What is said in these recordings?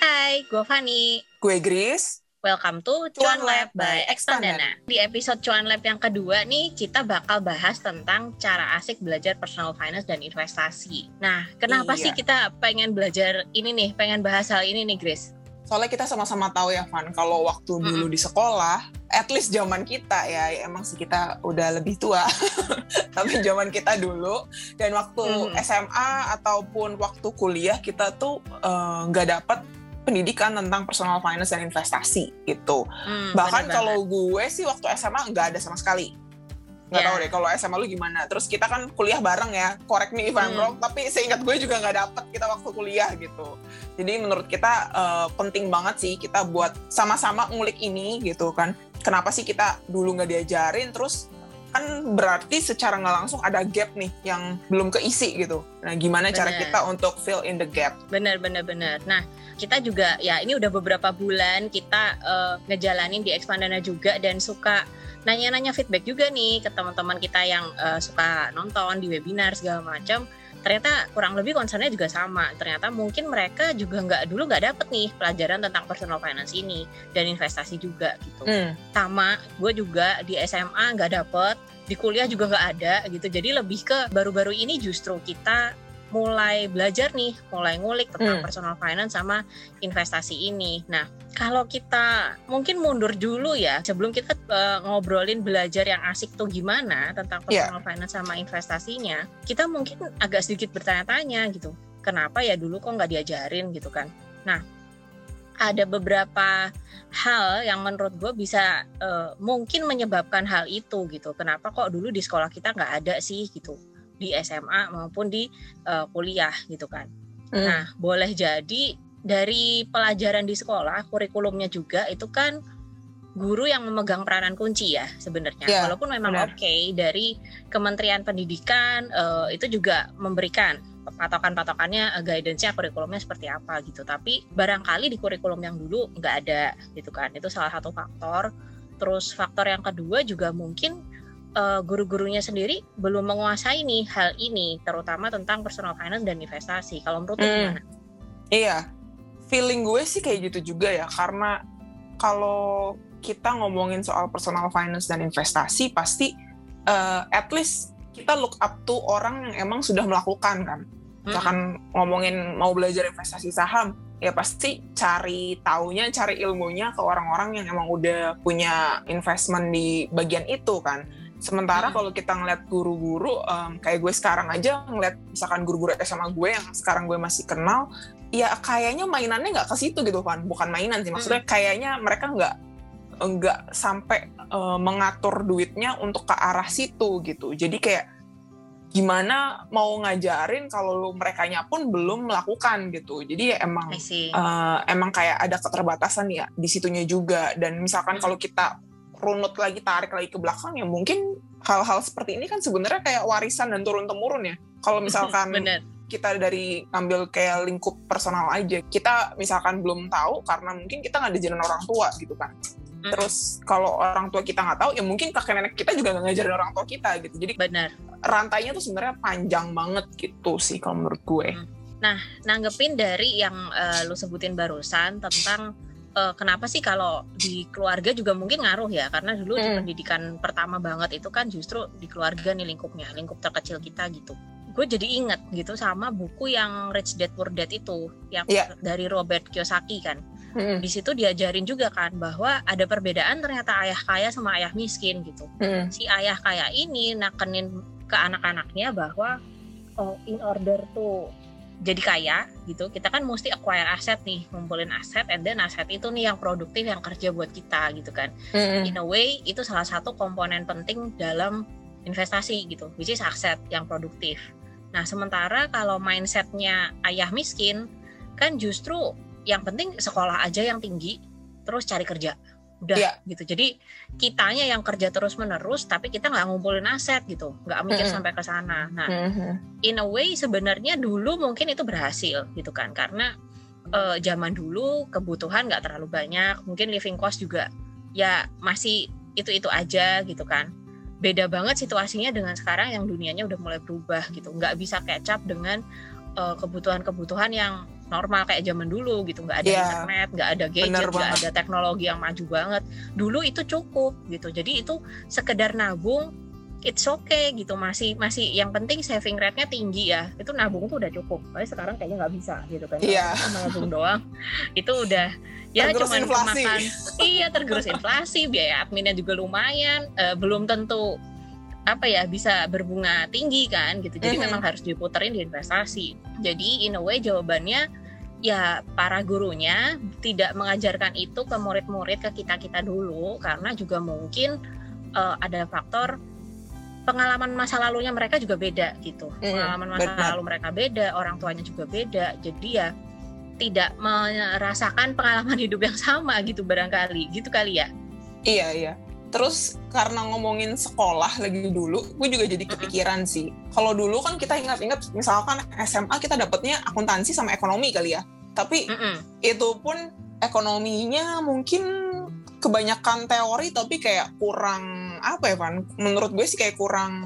Hai, gue Fani. Gue Gris. Welcome to Cuan Lab by Expandana. Di episode Cuan Lab yang kedua nih, kita bakal bahas tentang cara asik belajar personal finance dan investasi. Nah, kenapa Iya. sih kita pengen belajar ini nih, pengen bahas hal ini nih, Grace? Soalnya kita sama-sama tahu ya, Van, kalau waktu dulu di sekolah, at least zaman kita ya, ya emang sih kita udah lebih tua. Tapi zaman kita dulu dan waktu Mhm. SMA ataupun waktu kuliah kita tuh eh, nggak dapet pendidikan tentang personal finance dan investasi gitu. Hmm, Bahkan bener kalau gue sih waktu SMA nggak ada sama sekali. Nggak Ya. tahu deh kalau SMA lu gimana. Terus kita kan kuliah bareng ya, correct me if I'm Hmm. wrong. Tapi seingat gue juga nggak dapet kita waktu kuliah gitu. Jadi menurut kita eh, penting banget sih kita buat sama-sama ngulik ini gitu kan. Kenapa sih kita dulu nggak diajarin terus kan berarti secara nggak langsung ada gap nih yang belum keisi gitu. Nah gimana cara Bener. kita untuk fill in the gap? Bener, bener, bener. Nah, kita juga ya ini udah beberapa bulan kita eh, ngejalanin di Expandana juga dan suka nanya-nanya feedback juga nih ke teman-teman kita yang eh, suka nonton di webinar segala macam. Ternyata kurang lebih concernnya juga sama. Ternyata mungkin mereka juga nggak dulu nggak dapet nih pelajaran tentang personal finance ini dan investasi juga gitu. Hmm. Sama, gue juga di SMA nggak dapet, di kuliah juga nggak ada gitu. Jadi lebih ke baru-baru ini justru kita mulai belajar nih, mulai ngulik tentang Hmm. personal finance sama investasi ini. Nah, kalau kita mungkin mundur dulu ya, sebelum kita eh, ngobrolin belajar yang asik tuh gimana tentang Iya. personal finance sama investasinya, kita mungkin agak sedikit bertanya-tanya gitu. Kenapa ya dulu kok nggak diajarin gitu kan? Nah, ada beberapa hal yang menurut gue bisa eh, mungkin menyebabkan hal itu gitu. Kenapa kok dulu di sekolah kita nggak ada sih gitu di SMA maupun di eh, kuliah gitu kan. Hmm. Nah, boleh jadi dari pelajaran di sekolah, kurikulumnya juga itu kan guru yang memegang peranan kunci ya sebenarnya. Ya, Walaupun memang oke dari Kementerian Pendidikan eh, itu juga memberikan patokan-patokannya, eh, guidance-nya kurikulumnya seperti apa gitu. Tapi barangkali di kurikulum yang dulu nggak ada gitu kan. Itu salah satu faktor. Terus faktor yang kedua juga mungkin eh, guru-gurunya sendiri belum menguasai nih hal ini, terutama tentang personal finance dan investasi. Kalau menurut Hmm. gimana? Iya, feeling gue sih kayak gitu juga ya, karena kalau kita ngomongin soal personal finance dan investasi, pasti eh, at least kita look up to orang yang emang sudah melakukan kan. Misalkan ngomongin mau belajar investasi saham, ya pasti cari taunya, cari ilmunya ke orang-orang yang emang udah punya investment di bagian itu kan. Sementara Hmm. kalau kita ngeliat guru-guru, em, kayak gue sekarang aja ngeliat misalkan guru-guru SMA gue yang sekarang gue masih kenal, ya kayaknya mainannya nggak ke situ gitu kan, bukan mainan sih. Maksudnya kayaknya mereka nggak nggak sampai eh, mengatur duitnya untuk ke arah situ gitu. Jadi kayak gimana mau ngajarin kalau lu merekanya pun belum melakukan gitu. Jadi ya emang eh, emang kayak ada keterbatasan ya di situnya juga. Dan misalkan Hmm. kalau kita runut lagi tarik lagi ke belakang ya mungkin hal-hal seperti ini kan sebenarnya kayak warisan dan turun temurun ya. Kalau misalkan Bener. kita dari ambil kayak lingkup personal aja, kita misalkan belum tahu karena mungkin kita nggak diajarin orang tua gitu kan. Hmm. Terus kalau orang tua kita nggak tahu, ya mungkin kakek nenek kita juga nggak ngajarin orang tua kita gitu. Jadi Bener. rantainya tuh sebenarnya panjang banget gitu sih kalau menurut gue. Nanggepin dari yang eh, lu sebutin barusan tentang eh, kenapa sih kalau di keluarga juga mungkin ngaruh ya? Karena dulu di Hmm. pendidikan pertama banget itu kan justru di keluarga nih lingkupnya lingkup terkecil kita gitu. Gue jadi inget gitu sama buku yang Rich Dad Poor Dad itu yang Iya. dari Robert Kiyosaki kan. Mm, di situ diajarin juga kan bahwa ada perbedaan ternyata ayah kaya sama ayah miskin gitu. Mm, si ayah kaya ini nakenin ke anak-anaknya bahwa oh, in order to jadi kaya gitu kita kan mesti acquire aset nih ngumpulin aset and then aset itu nih yang produktif yang kerja buat kita gitu kan. Mm, in a way itu salah satu komponen penting dalam investasi gitu which is aset yang produktif. Nah sementara kalau mindsetnya ayah miskin kan justru yang penting sekolah aja yang tinggi terus cari kerja udah Iya. gitu. Jadi kitanya yang kerja terus menerus tapi kita nggak ngumpulin aset gitu. Nggak mikir Mm-mm. sampai ke sana. Nah mm, in a way sebenarnya dulu mungkin itu berhasil gitu kan. Karena eh, zaman dulu kebutuhan nggak terlalu banyak. Mungkin living cost juga ya masih itu itu aja gitu kan. Beda banget situasinya dengan sekarang yang dunianya udah mulai berubah gitu. Nggak bisa catch up dengan uh, kebutuhan-kebutuhan yang normal kayak zaman dulu gitu. Nggak ada Iya. internet nggak ada gadget nggak ada teknologi yang maju banget. Dulu itu cukup gitu. Jadi itu sekedar nabung it's okay gitu. Masih masih yang penting saving rate-nya tinggi ya. Itu nabung tuh udah cukup. Tapi sekarang kayaknya nggak bisa gitu kan. Kalau nabung doang itu udah ya inflasi. kemakan. Iya tergerus inflasi. Biaya adminnya juga lumayan. Eh, belum tentu apa ya bisa berbunga tinggi kan gitu. Jadi Mhm. memang harus diputerin di investasi. Jadi in a way jawabannya ya para gurunya tidak mengajarkan itu ke murid-murid ke kita kita dulu. Karena juga mungkin eh, ada faktor pengalaman masa lalunya mereka juga beda gitu. Mhm, pengalaman masa benar. lalu mereka beda orang tuanya juga beda. Jadi ya tidak merasakan pengalaman hidup yang sama gitu barangkali. Gitu kali ya? Iya iya. Terus karena ngomongin sekolah lagi dulu, gue juga jadi kepikiran sih. Kalau dulu kan kita ingat-ingat, misalkan SMA kita dapatnya akuntansi sama ekonomi kali ya. Tapi Mm-mm. itu pun ekonominya mungkin kebanyakan teori tapi kayak kurang apa ya Van? Menurut gue sih kayak kurang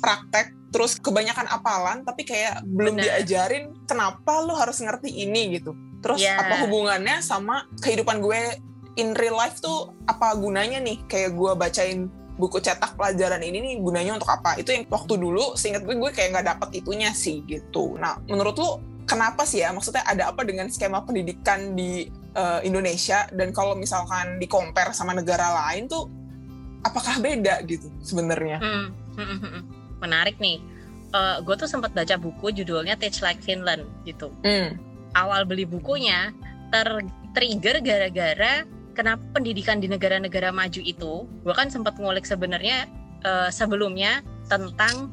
praktek. Terus kebanyakan apalan tapi kayak belum Benar. diajarin kenapa lo harus ngerti ini gitu. Terus Ya. apa hubungannya sama kehidupan gue in real life tuh apa gunanya nih? Kayak gue bacain buku cetak pelajaran ini nih gunanya untuk apa? Itu yang waktu dulu seingat gue gue kayak nggak dapet itunya sih gitu. Nah menurut lu kenapa sih ya? Maksudnya ada apa dengan skema pendidikan di eh, Indonesia? Dan kalau misalkan di compare sama negara lain tuh apakah beda gitu sebenarnya? Hmm, hmm, hmm, hmm. menarik nih. Gue tuh sempat baca buku judulnya Teach Like Finland gitu. Hmm. awal beli bukunya ter-trigger gara-gara kenapa pendidikan di negara-negara maju itu gue kan sempat ngulik sebenarnya eh, sebelumnya tentang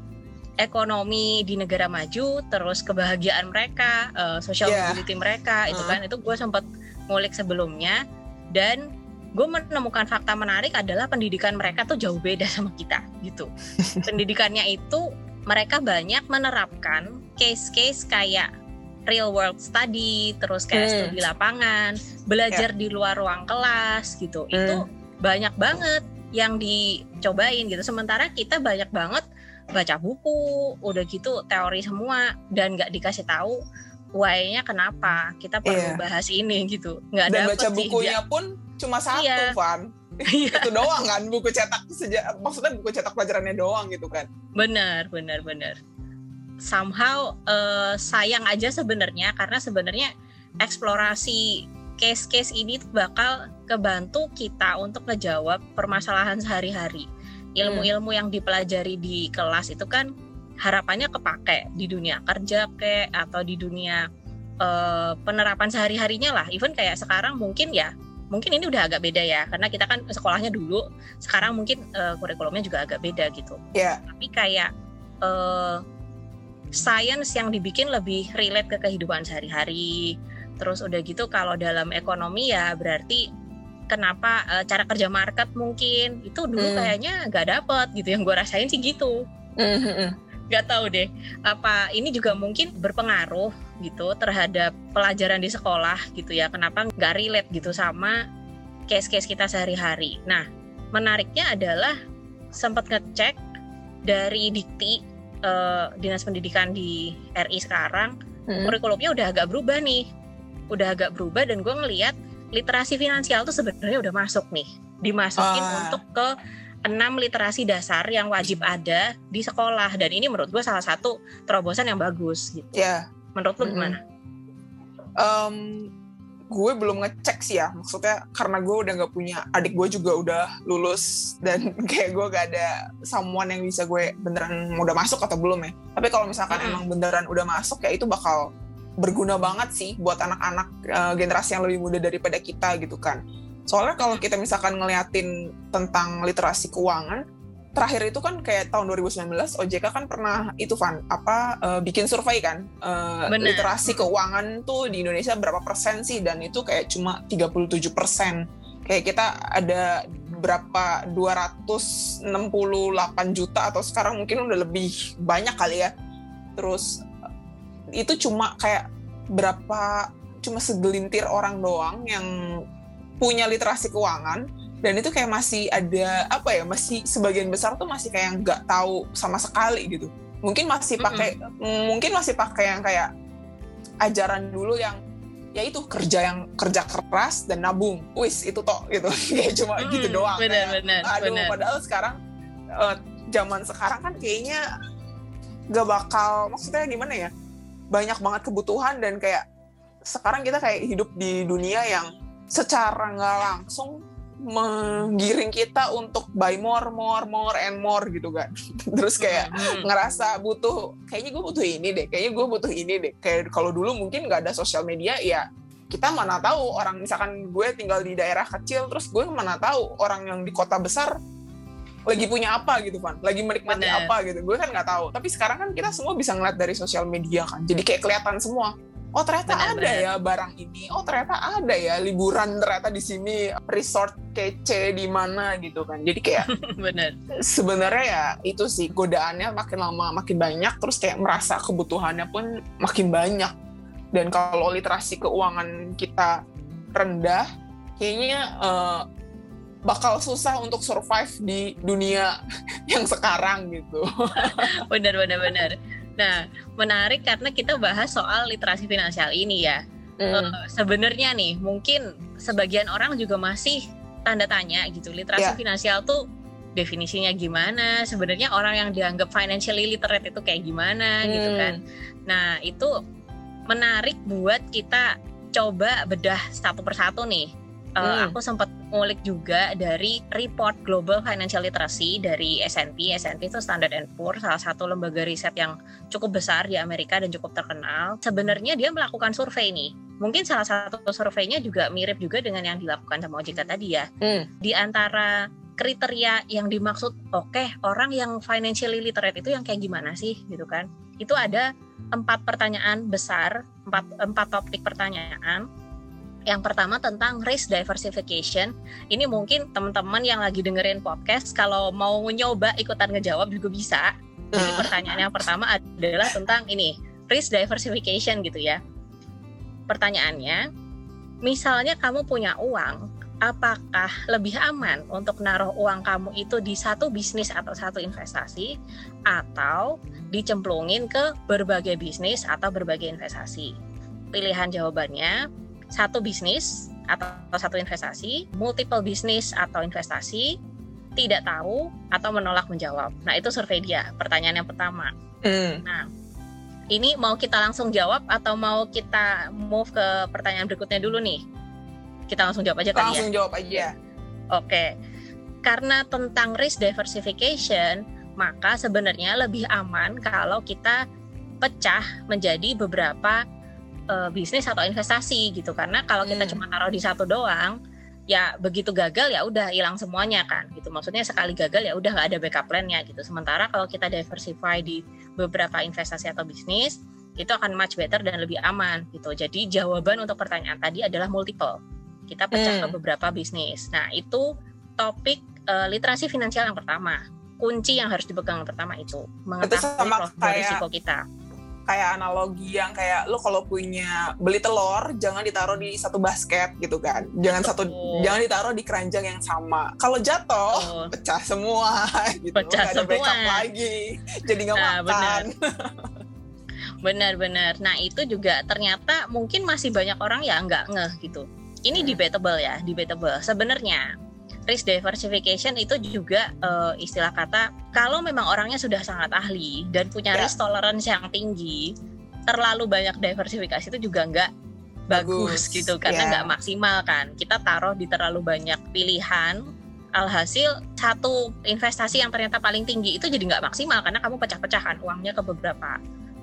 ekonomi di negara maju terus kebahagiaan mereka eh, social Yeah. mobility mereka itu Uh. kan itu gue sempat ngulik sebelumnya dan gue menemukan fakta menarik adalah pendidikan mereka tuh jauh beda sama kita gitu pendidikannya itu mereka banyak menerapkan case-case kayak real world study, terus kayak Hmm. studi lapangan, belajar di luar ruang kelas gitu. Itu banyak banget yang dicobain gitu. Sementara kita banyak banget baca buku, udah gitu teori semua dan nggak dikasih tahu why-nya kenapa kita perlu Iya. bahas ini gitu. Nggak dan dapet baca sih. bukunya pun cuma satu Iya. Van Iya, itu doang kan buku cetak sejak maksudnya buku cetak pelajarannya doang gitu kan benar, benar, benar. Somehow eh, sayang aja sebenarnya karena sebenarnya eksplorasi case-case ini bakal kebantu kita untuk ngejawab permasalahan sehari-hari. Ilmu-ilmu yang dipelajari di kelas itu kan harapannya kepake di dunia kerja kek atau di dunia eh, penerapan sehari-harinya lah. Even kayak sekarang mungkin ya, mungkin ini udah agak beda ya karena kita kan sekolahnya dulu, sekarang mungkin eh, kurikulumnya juga agak beda gitu. ya Tapi kayak eh, science yang dibikin lebih relate ke kehidupan sehari-hari. Terus udah gitu kalau dalam ekonomi ya berarti kenapa eh, cara kerja market mungkin. Itu dulu Hmm. kayaknya nggak dapet gitu. Yang gue rasain sih gitu. Nggak tahu deh apa ini juga mungkin berpengaruh gitu terhadap pelajaran di sekolah gitu ya. Kenapa nggak relate gitu sama case-case kita sehari-hari. Nah menariknya adalah sempat ngecek dari dikti eh, dinas pendidikan di RI sekarang kurikulumnya udah agak berubah nih udah agak berubah dan gue ngeliat literasi finansial tuh sebenarnya udah masuk nih dimasukin Ah. untuk ke enam literasi dasar yang wajib ada di sekolah dan ini menurut gue salah satu terobosan yang bagus gitu ya menurut lu Mm-mm. gimana? Em, gue belum ngecek sih ya. Maksudnya karena gue udah nggak punya adik gue juga udah lulus dan kayak gue gak ada someone yang bisa gue beneran udah masuk atau belum ya. Tapi kalau misalkan Mm-mm. emang beneran udah masuk ya itu bakal berguna banget sih buat anak-anak eh, generasi yang lebih muda daripada kita gitu kan. Soalnya kalau kita misalkan ngeliatin tentang literasi keuangan terakhir itu kan kayak tahun 2019 OJK kan pernah itu Van apa eh, bikin survei kan. Bener. literasi keuangan tuh di Indonesia berapa persen sih? Dan itu kayak cuma 37 persen. Kayak kita ada berapa 268 juta atau sekarang mungkin udah lebih banyak kali ya. Terus eh, itu cuma kayak berapa cuma segelintir orang doang yang punya literasi keuangan dan itu kayak masih ada apa ya masih sebagian besar tuh masih kayak nggak tahu sama sekali gitu mungkin masih pakai mm -hmm. mungkin masih pakai yang kayak ajaran dulu yang ya itu kerja yang kerja keras dan nabung wis itu toh gitu kayak cuma hmm, gitu doang bener, kayak, bener, aduh bener. padahal sekarang uh, zaman sekarang kan kayaknya gak bakal maksudnya gimana ya banyak banget kebutuhan dan kayak sekarang kita kayak hidup di dunia yang secara nggak langsung menggiring kita untuk buy more, more, more, and more gitu kan. Terus kayak hmm. ngerasa butuh, kayaknya gue butuh ini deh, kayaknya gue butuh ini deh. Kayak kalau dulu mungkin nggak ada sosial media, ya kita mana tahu orang misalkan gue tinggal di daerah kecil, terus gue mana tahu orang yang di kota besar lagi punya apa gitu kan, lagi menikmati Bener. apa gitu. Gue kan nggak tahu. Tapi sekarang kan kita semua bisa ngeliat dari sosial media kan, jadi kayak kelihatan semua oh ternyata bener, ada bener. ya barang ini oh ternyata ada ya liburan ternyata di sini resort kece di mana gitu kan jadi kayak bener sebenarnya ya itu sih godaannya makin lama makin banyak terus kayak merasa kebutuhannya pun makin banyak dan kalau literasi keuangan kita rendah kayaknya uh, bakal susah untuk survive di dunia yang sekarang gitu. bener bener bener. Nah, menarik karena kita bahas soal literasi finansial ini ya. Mm. Uh, Sebenarnya nih, mungkin sebagian orang juga masih tanda tanya gitu. Literasi yeah. finansial tuh definisinya gimana? Sebenarnya orang yang dianggap financially literate itu kayak gimana mm. gitu kan. Nah, itu menarik buat kita coba bedah satu persatu nih uh, aku sempat ngulik juga dari report Global Financial Literacy dari S&P. S&P itu Standard Poor, salah satu lembaga riset yang cukup besar di Amerika dan cukup terkenal. Sebenarnya dia melakukan survei nih. Mungkin salah satu surveinya juga mirip juga dengan yang dilakukan sama OJK tadi ya. Hmm. Di antara kriteria yang dimaksud oke okay, orang yang financially literate itu yang kayak gimana sih gitu kan itu ada empat pertanyaan besar empat empat topik pertanyaan yang pertama tentang risk diversification. Ini mungkin teman-teman yang lagi dengerin podcast kalau mau nyoba ikutan ngejawab juga bisa. Jadi pertanyaan yang pertama adalah tentang ini, risk diversification gitu ya. Pertanyaannya, misalnya kamu punya uang, apakah lebih aman untuk naruh uang kamu itu di satu bisnis atau satu investasi atau dicemplungin ke berbagai bisnis atau berbagai investasi? Pilihan jawabannya satu bisnis atau satu investasi, multiple bisnis atau investasi, tidak tahu atau menolak menjawab. Nah itu survei dia. Pertanyaan yang pertama. Mm. Nah ini mau kita langsung jawab atau mau kita move ke pertanyaan berikutnya dulu nih? Kita langsung jawab aja kali ya. Langsung jawab aja. Oke. Karena tentang risk diversification, maka sebenarnya lebih aman kalau kita pecah menjadi beberapa uh, bisnis atau investasi gitu. Karena kalau kita hmm. cuma taruh di satu doang ya begitu gagal ya udah hilang semuanya kan gitu. Maksudnya sekali gagal ya udah nggak ada backup plan-nya gitu. Sementara kalau kita diversify di beberapa investasi atau bisnis itu akan much better dan lebih aman gitu. Jadi jawaban untuk pertanyaan tadi adalah multiple. Kita pecah hmm. ke beberapa bisnis. Nah itu topik uh, literasi finansial yang pertama. Kunci yang harus dipegang yang pertama itu mengetahui risiko kita kayak analogi yang kayak lo kalau punya beli telur jangan ditaruh di satu basket gitu kan. Jangan satu oh. jangan ditaruh di keranjang yang sama. Kalau jatuh oh. pecah semua gitu. Pecah Gak ada backup lagi. Jadi nggak nah, makan. benar-benar nah itu juga ternyata mungkin masih banyak orang ya nggak ngeh gitu. Ini hmm. debatable ya debatable. Sebenarnya risk diversification itu juga uh, istilah kata kalau memang orangnya sudah sangat ahli dan punya yeah. risk tolerance yang tinggi, terlalu banyak diversifikasi itu juga nggak bagus, bagus gitu karena nggak yeah. maksimal kan. Kita taruh di terlalu banyak pilihan, alhasil satu investasi yang ternyata paling tinggi itu jadi nggak maksimal karena kamu pecah-pecahan uangnya ke beberapa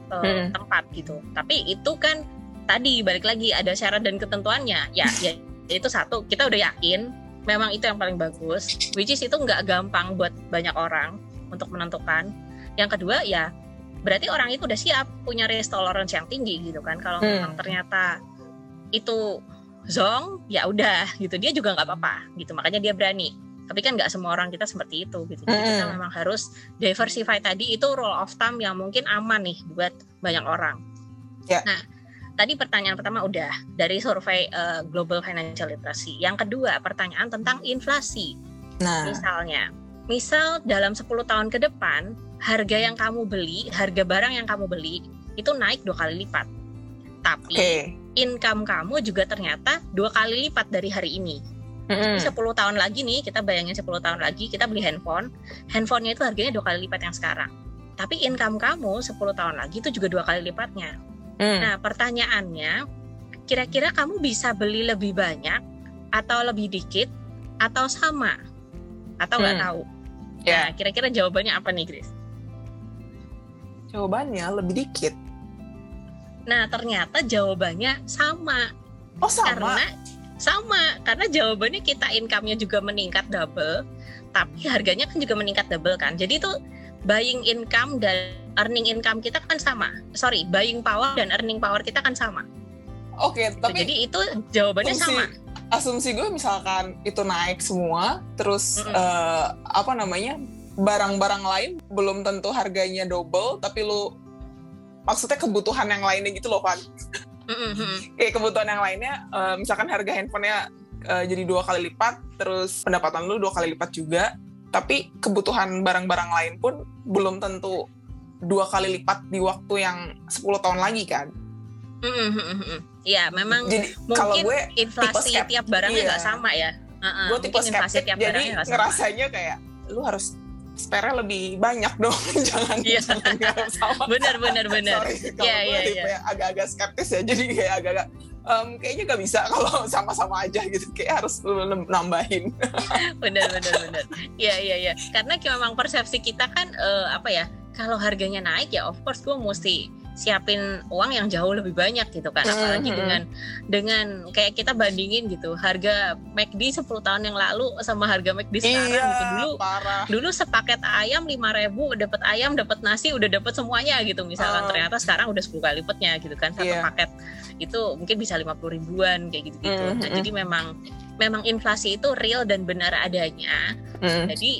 uh, hmm. tempat gitu. Tapi itu kan tadi balik lagi ada syarat dan ketentuannya. Ya, ya itu satu kita udah yakin memang itu yang paling bagus which is itu nggak gampang buat banyak orang untuk menentukan yang kedua ya berarti orang itu udah siap punya risk tolerance yang tinggi gitu kan kalau hmm. memang ternyata itu zong ya udah gitu dia juga nggak apa-apa gitu makanya dia berani tapi kan nggak semua orang kita seperti itu gitu jadi hmm. kita memang harus diversify tadi itu rule of thumb yang mungkin aman nih buat banyak orang yeah. nah tadi pertanyaan pertama udah dari survei uh, Global Financial Literacy. Yang kedua, pertanyaan tentang inflasi. Nah, misalnya, misal dalam 10 tahun ke depan harga yang kamu beli, harga barang yang kamu beli itu naik dua kali lipat. Tapi Oke. income kamu juga ternyata dua kali lipat dari hari ini. Mm-mm. 10 tahun lagi nih, kita bayangin 10 tahun lagi kita beli handphone, handphonenya itu harganya dua kali lipat yang sekarang. Tapi income kamu 10 tahun lagi itu juga dua kali lipatnya. Mm. Nah, pertanyaannya, kira-kira kamu bisa beli lebih banyak atau lebih dikit atau sama? Atau nggak Hmm. tahu? Ya. Nah, kira-kira jawabannya apa nih, Chris? Jawabannya lebih dikit. Nah, ternyata jawabannya sama. Oh sama. Karena sama, karena jawabannya kita income-nya juga meningkat double, tapi harganya kan juga meningkat double kan. Jadi itu buying income dan earning income kita kan sama. Sorry, buying power dan earning power kita kan sama. Oke, tapi Jadi itu jawabannya fungsi- sama. asumsi gue misalkan itu naik semua, terus Mm-mm. eh, apa namanya barang-barang lain belum tentu harganya double, tapi lu maksudnya kebutuhan yang lainnya gitu loh. Mm-mm, mm-mm. Kayak kebutuhan yang lainnya, eh, misalkan harga handphonenya eh, jadi dua kali lipat, terus pendapatan lu dua kali lipat juga, tapi kebutuhan barang-barang lain pun belum tentu dua kali lipat di waktu yang 10 tahun lagi kan. Mm-mm, mm-mm, mm-mm. Ya, memang Jadi kalau mungkin gue inflasi skep- tiap barangnya iya. nggak sama ya. Heeh, gue tipe skeptik tiap jadi nggak sama. ngerasanya kayak lu harus spare lebih banyak dong jangan Iya. jangan nggak sama Bener, bener, bener. sorry kalau Iya, gue iya, tipe yang agak-agak skeptis ya jadi kayak agak-agak em, kayaknya gak bisa kalau sama-sama aja gitu kayak harus nambahin bener bener bener iya iya iya karena memang persepsi kita kan eh, apa ya kalau harganya naik ya of course gue mesti siapin uang yang jauh lebih banyak gitu kan apalagi Mhm. dengan dengan kayak kita bandingin gitu harga McD 10 tahun yang lalu sama harga McD sekarang iya gitu dulu parah dulu sepaket ayam 5000 dapat ayam dapat nasi udah dapat semuanya gitu misalkan Ah. ternyata sekarang udah 10 kali lipatnya gitu kan satu Iya. paket itu mungkin bisa 50 ribuan kayak gitu gitu nah Mhm. jadi memang memang inflasi itu real dan benar adanya Mm. jadi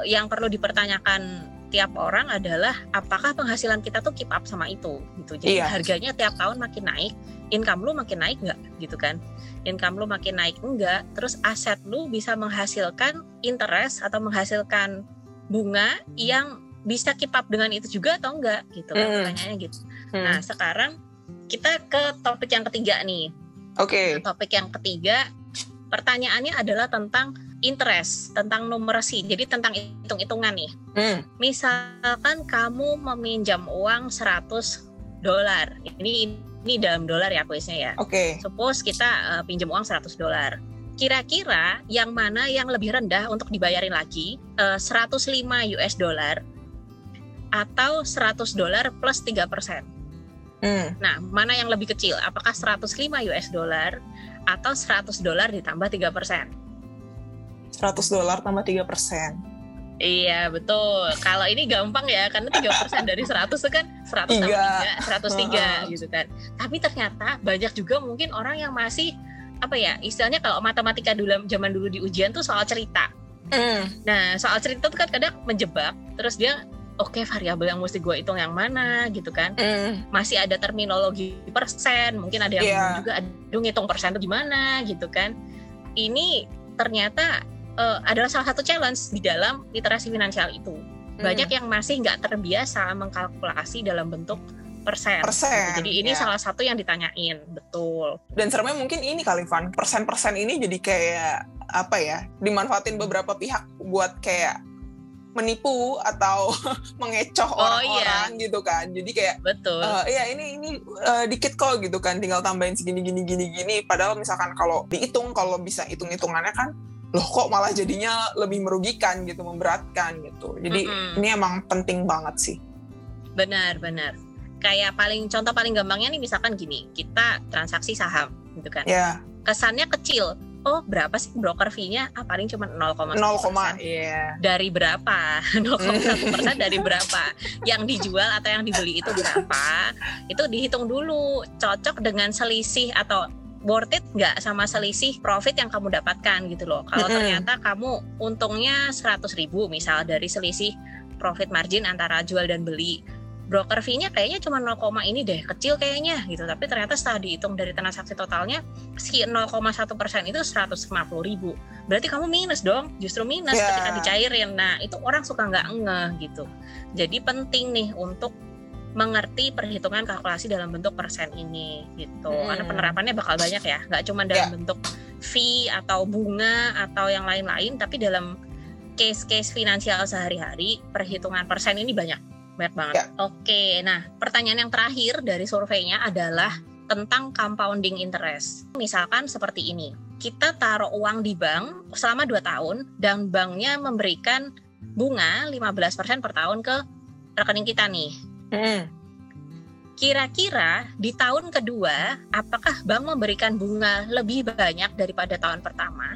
eh, yang perlu dipertanyakan tiap orang adalah apakah penghasilan kita tuh keep up sama itu gitu. Jadi Iya. harganya tiap tahun makin naik, income lu makin naik nggak gitu kan? Income lu makin naik enggak, terus aset lu bisa menghasilkan interest atau menghasilkan bunga yang bisa keep up dengan itu juga atau enggak gitu kan Mm. pertanyaannya gitu. Mm. Nah, sekarang kita ke topik yang ketiga nih oke topik yang ketiga pertanyaannya adalah tentang interest tentang numerasi jadi tentang hitung-hitungan nih Mm. misalkan kamu meminjam uang 100 dolar ini ini dalam dolar ya kuisnya ya oke suppose kita eh, pinjam uang 100 dolar kira-kira yang mana yang lebih rendah untuk dibayarin lagi Eh, 105 US dollar atau 100 dolar plus 3 persen Mm. Nah, mana yang lebih kecil? Apakah 105 US dollar atau 100 dolar ditambah 3 persen? 100 dolar tambah 3 persen Iya, betul. Kalau ini gampang ya, karena 3 persen dari 100 itu kan 100 tambah Tiga. 3, 103 gitu kan. Tapi ternyata banyak juga mungkin orang yang masih apa ya istilahnya kalau matematika dulu zaman dulu di ujian tuh soal cerita. Mm. Nah soal cerita tuh kan kadang menjebak, terus dia oke variabel yang mesti gue hitung yang mana gitu kan. Mm. masih ada terminologi persen, mungkin ada yang bingung juga aduh ngitung persen itu gimana gitu kan. Ini ternyata eh, adalah salah satu challenge di dalam literasi finansial itu. Banyak yang masih nggak terbiasa mengkalkulasi dalam bentuk persen. Persen, Gitu. Jadi ini ya. salah satu yang ditanyain, betul. dan seremnya mungkin ini kali Van persen-persen ini jadi kayak apa ya dimanfaatin beberapa pihak buat kayak menipu atau mengecoh Oh, orang-orang gitu kan jadi kayak Betul. eh iya ini ini eh, dikit kok gitu kan tinggal tambahin segini gini gini gini padahal misalkan kalau dihitung kalau bisa hitung hitungannya kan loh kok malah jadinya lebih merugikan gitu memberatkan gitu jadi Mm-mm. ini emang penting banget sih Benar, benar. Kayak paling contoh paling gampangnya nih misalkan gini, kita transaksi saham gitu kan. ya kesannya kecil. Oh, berapa sih broker fee-nya? Ah, paling cuma 0,1 0, iya Dari berapa? 0,1 persen dari berapa? Yang dijual atau yang dibeli itu berapa? Itu dihitung dulu. Cocok dengan selisih atau worth it nggak sama selisih profit yang kamu dapatkan gitu loh. Kalau ternyata kamu untungnya 100 ribu misal dari selisih profit margin antara jual dan beli. broker fee-nya kayaknya cuma 0, ini deh kecil kayaknya gitu tapi ternyata setelah dihitung dari transaksi totalnya si 0,1 persen itu 150 ribu berarti kamu minus dong justru minus yeah. ketika dicairin nah itu orang suka nggak ngeh gitu jadi penting nih untuk mengerti perhitungan kalkulasi dalam bentuk persen ini gitu hmm. karena penerapannya bakal banyak ya nggak cuma dalam yeah. bentuk fee atau bunga atau yang lain-lain tapi dalam case-case finansial sehari-hari perhitungan persen ini banyak banyak banget. Ya. Oke, nah pertanyaan yang terakhir dari surveinya adalah tentang compounding interest. Misalkan seperti ini, kita taruh uang di bank selama 2 tahun dan banknya memberikan bunga 15% per tahun ke rekening kita nih. Hmm. Kira-kira di tahun kedua, apakah bank memberikan bunga lebih banyak daripada tahun pertama?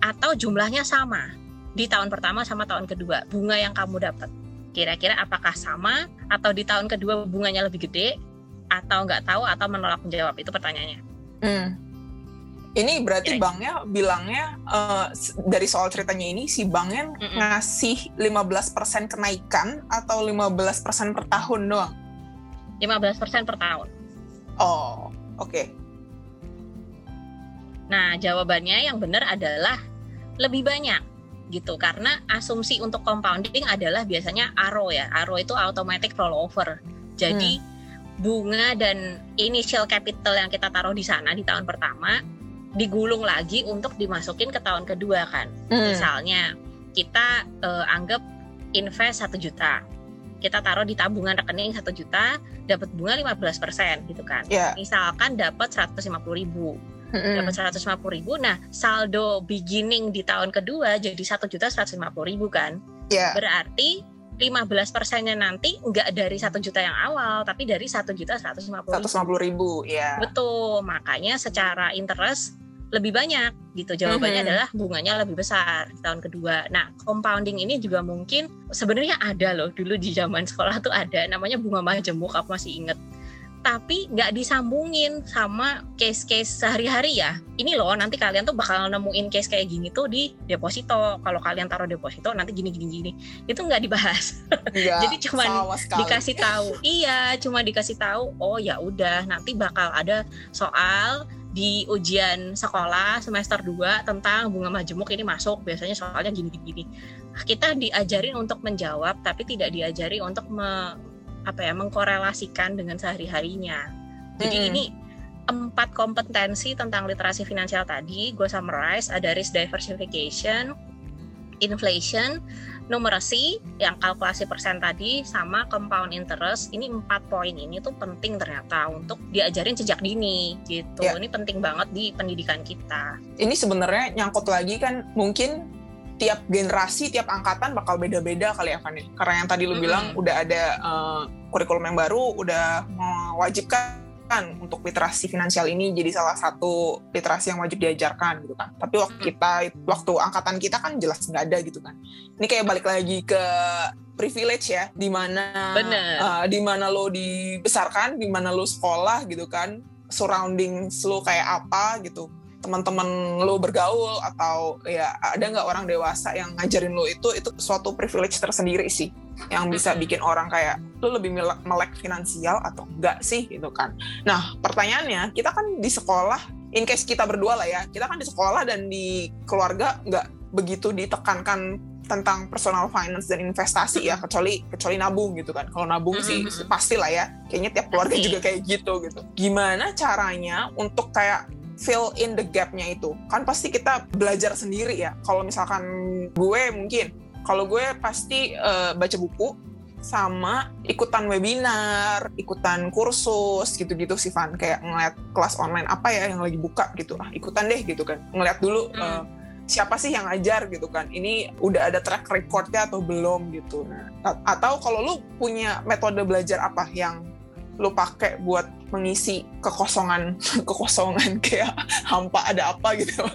Atau jumlahnya sama? di tahun pertama sama tahun kedua bunga yang kamu dapat kira-kira apakah sama atau di tahun kedua bunganya lebih gede atau nggak tahu atau menolak menjawab itu pertanyaannya hmm. Ini berarti Kira banknya bilangnya uh, dari soal ceritanya ini si banknya mm -mm. ngasih 15% kenaikan atau 15% per tahun doang 15% per tahun oh oke okay. nah jawabannya yang benar adalah lebih banyak gitu karena asumsi untuk compounding adalah biasanya ARO ya ARO itu automatic rollover jadi hmm. bunga dan initial capital yang kita taruh di sana di tahun pertama digulung lagi untuk dimasukin ke tahun kedua kan hmm. misalnya kita uh, anggap invest satu juta kita taruh di tabungan rekening satu juta dapat bunga 15% gitu kan yeah. misalkan dapat 150 ribu mm-hmm. dapat seratus lima puluh ribu nah saldo beginning di tahun kedua jadi satu juta seratus lima puluh ribu kan yeah. berarti 15 persennya nanti nggak dari satu juta yang awal tapi dari satu juta seratus lima puluh ribu ya betul makanya secara interest lebih banyak gitu jawabannya mm -hmm. adalah bunganya lebih besar di tahun kedua. Nah compounding ini juga mungkin sebenarnya ada loh dulu di zaman sekolah tuh ada namanya bunga majemuk aku masih inget tapi nggak disambungin sama case-case sehari-hari ya. Ini loh nanti kalian tuh bakal nemuin case kayak gini tuh di deposito. Kalau kalian taruh deposito nanti gini gini gini. Itu nggak dibahas. Ya, Jadi cuma dikasih tahu. iya, cuma dikasih tahu. Oh ya udah nanti bakal ada soal di ujian sekolah semester 2 tentang bunga majemuk ini masuk biasanya soalnya gini-gini. Kita diajarin untuk menjawab tapi tidak diajari untuk me apa ya mengkorelasikan dengan sehari-harinya. Jadi hmm. ini empat kompetensi tentang literasi finansial tadi gue summarize ada risk diversification, inflation, numerasi yang kalkulasi persen tadi sama compound interest. Ini empat poin ini tuh penting ternyata untuk diajarin sejak dini gitu. Ya. Ini penting banget di pendidikan kita. Ini sebenarnya nyangkut lagi kan mungkin tiap generasi, tiap angkatan bakal beda-beda kali ya Fanny. Karena yang tadi lu mm -hmm. bilang udah ada uh, kurikulum yang baru, udah mewajibkan untuk literasi finansial ini jadi salah satu literasi yang wajib diajarkan gitu kan. Tapi waktu kita, waktu angkatan kita kan jelas nggak ada gitu kan. Ini kayak balik lagi ke privilege ya, di mana uh, di mana lo dibesarkan, di mana lo sekolah gitu kan, surrounding lo kayak apa gitu teman-teman lo bergaul atau ya ada nggak orang dewasa yang ngajarin lo itu itu suatu privilege tersendiri sih yang bisa bikin orang kayak lo lebih melek finansial atau enggak sih gitu kan. Nah pertanyaannya kita kan di sekolah in case kita berdua lah ya kita kan di sekolah dan di keluarga nggak begitu ditekankan tentang personal finance dan investasi ya kecuali kecuali nabung gitu kan. Kalau nabung sih pasti lah ya kayaknya tiap keluarga juga kayak gitu gitu. Gimana caranya untuk kayak fill in the gapnya itu. Kan pasti kita belajar sendiri ya. Kalau misalkan gue mungkin kalau gue pasti uh, baca buku sama ikutan webinar, ikutan kursus gitu-gitu sih Van. Kayak ngeliat kelas online apa ya yang lagi buka gitu. Ah ikutan deh gitu kan. Ngeliat dulu hmm. uh, siapa sih yang ngajar gitu kan. Ini udah ada track recordnya atau belum gitu. Nah, atau kalau lu punya metode belajar apa yang lu pakai buat mengisi kekosongan kekosongan kayak hampa ada apa gitu.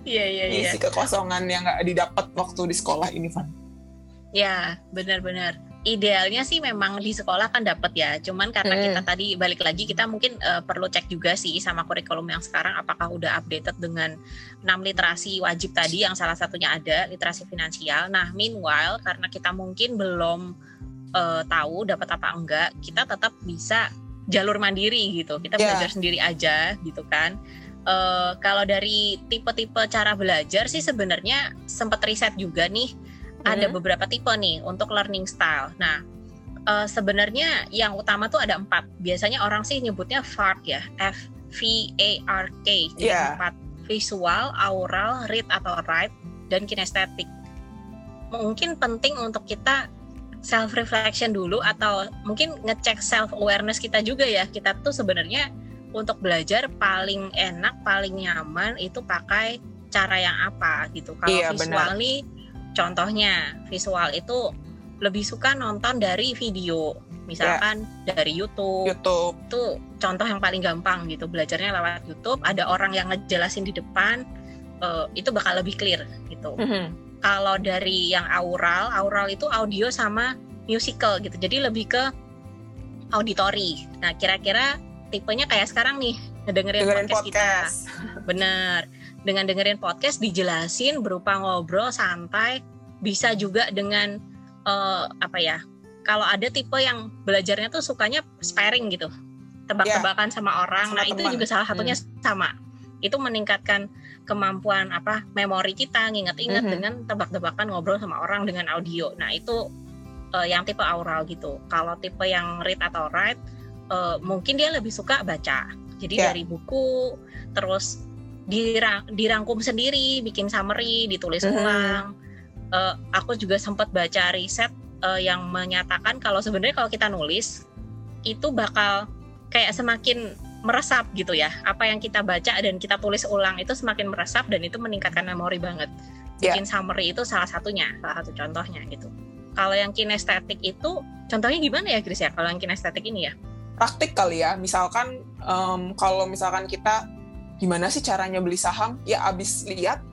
Iya iya iya. Mengisi kekosongan yang nggak didapat waktu di sekolah ini Van. Ya benar-benar idealnya sih memang di sekolah kan dapat ya. Cuman karena hmm. kita tadi balik lagi kita mungkin uh, perlu cek juga sih sama kurikulum yang sekarang apakah udah updated dengan enam literasi wajib tadi yang salah satunya ada literasi finansial. Nah meanwhile karena kita mungkin belum uh, tahu dapat apa enggak kita tetap bisa jalur mandiri gitu. Kita yeah. belajar sendiri aja gitu kan. Uh, kalau dari tipe-tipe cara belajar sih sebenarnya sempat riset juga nih. Hmm. ada beberapa tipe nih untuk learning style. Nah uh, sebenarnya yang utama tuh ada empat. Biasanya orang sih nyebutnya FARK ya. F V A R K. Jadi yeah. empat. Visual, aural, read atau write dan kinestetik. Mungkin penting untuk kita self reflection dulu atau mungkin ngecek self awareness kita juga ya. Kita tuh sebenarnya untuk belajar paling enak paling nyaman itu pakai cara yang apa gitu. Kalau iya, visual nih contohnya visual itu lebih suka nonton dari video. Misalkan yeah. dari YouTube. YouTube. Itu contoh yang paling gampang gitu belajarnya lewat YouTube. Ada orang yang ngejelasin di depan uh, itu bakal lebih clear gitu. Mm -hmm kalau dari yang aural, aural itu audio sama musical gitu. Jadi lebih ke auditory. Nah, kira-kira tipenya kayak sekarang nih, dengerin, dengerin podcast, podcast kita. Bener. Dengan dengerin podcast dijelasin berupa ngobrol santai, bisa juga dengan uh, apa ya? Kalau ada tipe yang belajarnya tuh sukanya sparing gitu. Tebak-tebakan yeah. sama orang. Sama nah, teman. itu juga salah satunya hmm. sama. Itu meningkatkan kemampuan apa memori kita nginget-inget mm -hmm. dengan tebak-tebakan ngobrol sama orang dengan audio. Nah itu uh, yang tipe aural gitu. Kalau tipe yang read atau write uh, mungkin dia lebih suka baca. Jadi yeah. dari buku terus dirang dirangkum sendiri, bikin summary, ditulis mm -hmm. ulang. Uh, aku juga sempat baca riset uh, yang menyatakan kalau sebenarnya kalau kita nulis itu bakal kayak semakin meresap gitu ya apa yang kita baca dan kita tulis ulang itu semakin meresap dan itu meningkatkan memori banget ya. bikin yeah. summary itu salah satunya salah satu contohnya gitu kalau yang kinestetik itu contohnya gimana ya Chris ya kalau yang kinestetik ini ya praktik kali ya misalkan um, kalau misalkan kita gimana sih caranya beli saham ya abis lihat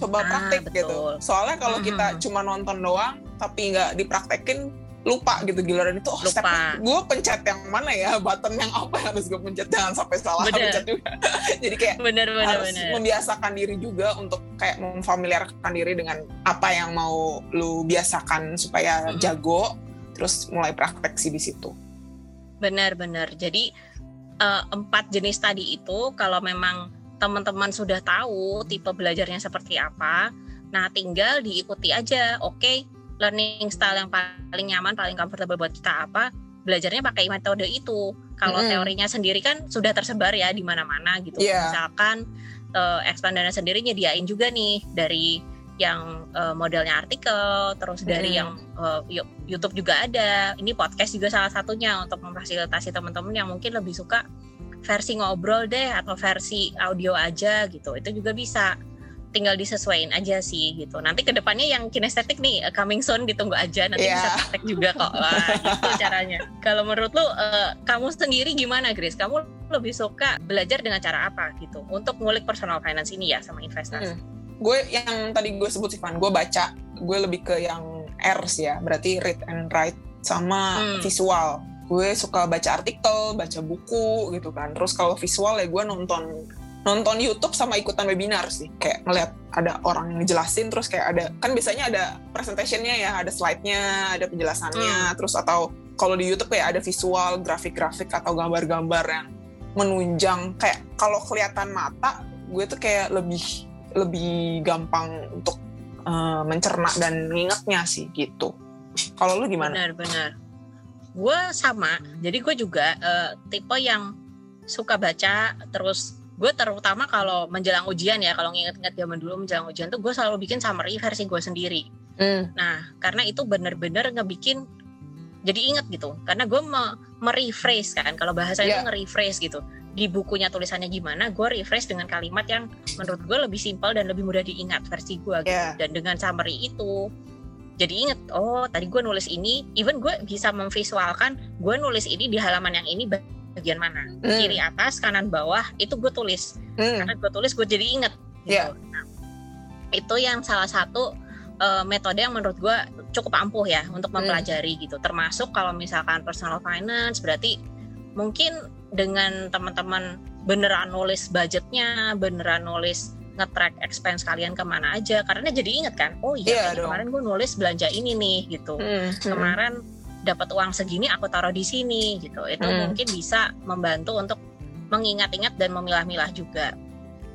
coba ah, praktik betul. gitu soalnya kalau mm -hmm. kita cuma nonton doang tapi nggak dipraktekin lupa gitu giliran itu oh step gue pencet yang mana ya? Button yang apa yang harus gue pencet? Jangan sampai salah bener. pencet juga. Jadi kayak bener, bener, harus bener. membiasakan diri juga untuk kayak memfamiliarkan diri dengan apa yang mau lu biasakan supaya jago terus mulai praktek sih di situ. Benar-benar jadi uh, empat jenis tadi itu kalau memang teman-teman sudah tahu tipe belajarnya seperti apa nah tinggal diikuti aja. Oke okay, learning style yang paling nyaman, paling comfortable buat kita apa, belajarnya pakai metode itu. Kalau mm -hmm. teorinya sendiri kan sudah tersebar ya di mana-mana gitu. Yeah. Misalkan uh, expandernya sendiri nyediain juga nih dari yang uh, modelnya artikel, terus dari yang uh, YouTube juga ada. Ini podcast juga salah satunya untuk memfasilitasi teman-teman yang mungkin lebih suka versi ngobrol deh atau versi audio aja gitu. Itu juga bisa tinggal disesuaikan aja sih gitu. Nanti ke depannya yang kinestetik nih uh, coming soon ditunggu aja nanti yeah. bisa praktek juga kok. Wah, gitu caranya. Kalau menurut lu uh, kamu sendiri gimana, Grace? Kamu lebih suka belajar dengan cara apa gitu untuk ngulik personal finance ini ya sama investasi? Hmm. Gue yang tadi gue sebut sih, Van, gue baca, gue lebih ke yang R sih ya, berarti read and write sama hmm. visual. Gue suka baca artikel, baca buku gitu kan. Terus kalau visual ya gue nonton nonton YouTube sama ikutan webinar sih. Kayak ngeliat ada orang yang ngejelasin terus kayak ada kan biasanya ada presentationnya ya ada slide-nya ada penjelasannya hmm. terus atau kalau di YouTube kayak ada visual grafik-grafik atau gambar-gambar yang menunjang. Kayak kalau kelihatan mata gue tuh kayak lebih lebih gampang untuk uh, mencerna dan mengingatnya sih gitu. Kalau lu gimana? Benar-benar gue sama. Jadi gue juga uh, tipe yang suka baca terus gue terutama kalau menjelang ujian ya kalau nginget-nginget zaman dulu menjelang ujian tuh gue selalu bikin summary versi gue sendiri mm. nah karena itu bener-bener ngebikin jadi inget gitu karena gue me merephrase kan kalau bahasa yeah. itu nge-rephrase gitu di bukunya tulisannya gimana gue rephrase dengan kalimat yang menurut gue lebih simpel dan lebih mudah diingat versi gue gitu. yeah. dan dengan summary itu jadi inget oh tadi gue nulis ini even gue bisa memvisualkan gue nulis ini di halaman yang ini bagian mana mm. kiri atas kanan bawah itu gue tulis mm. karena gue tulis gue jadi inget gitu. yeah. nah, itu yang salah satu uh, metode yang menurut gue cukup ampuh ya untuk hmm. mempelajari mm. gitu termasuk kalau misalkan personal finance berarti mungkin dengan teman-teman beneran nulis budgetnya beneran nulis nge-track expense kalian ke mana aja karena jadi inget kan oh iya yeah, kemarin gue nulis belanja ini nih gitu mm. kemarin dapat uang segini aku taruh di sini gitu itu Hmm. mungkin bisa membantu untuk mengingat-ingat dan memilah-milah juga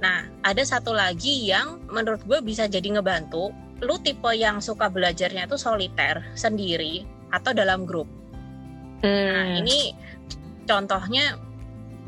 nah ada satu lagi yang menurut gue bisa jadi ngebantu lu tipe yang suka belajarnya itu soliter sendiri atau dalam grup Nah, Hmm. ini contohnya